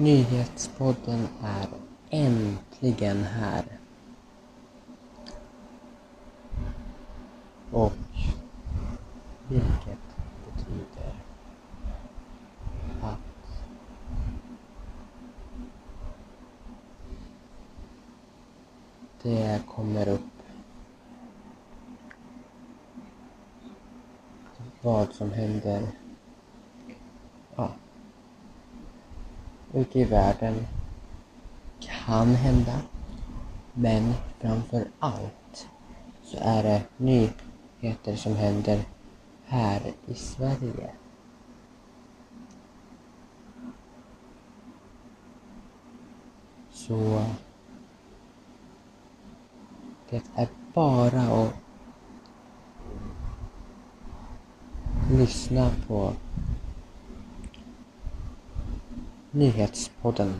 Nyhetspodden är äntligen här. Och vilket betyder att det kommer upp vad som händer ja, ute i världen kan hända. Men framför allt så är det nyheter som händer här i Sverige. Så det är bara att lyssna på Nyhetspodden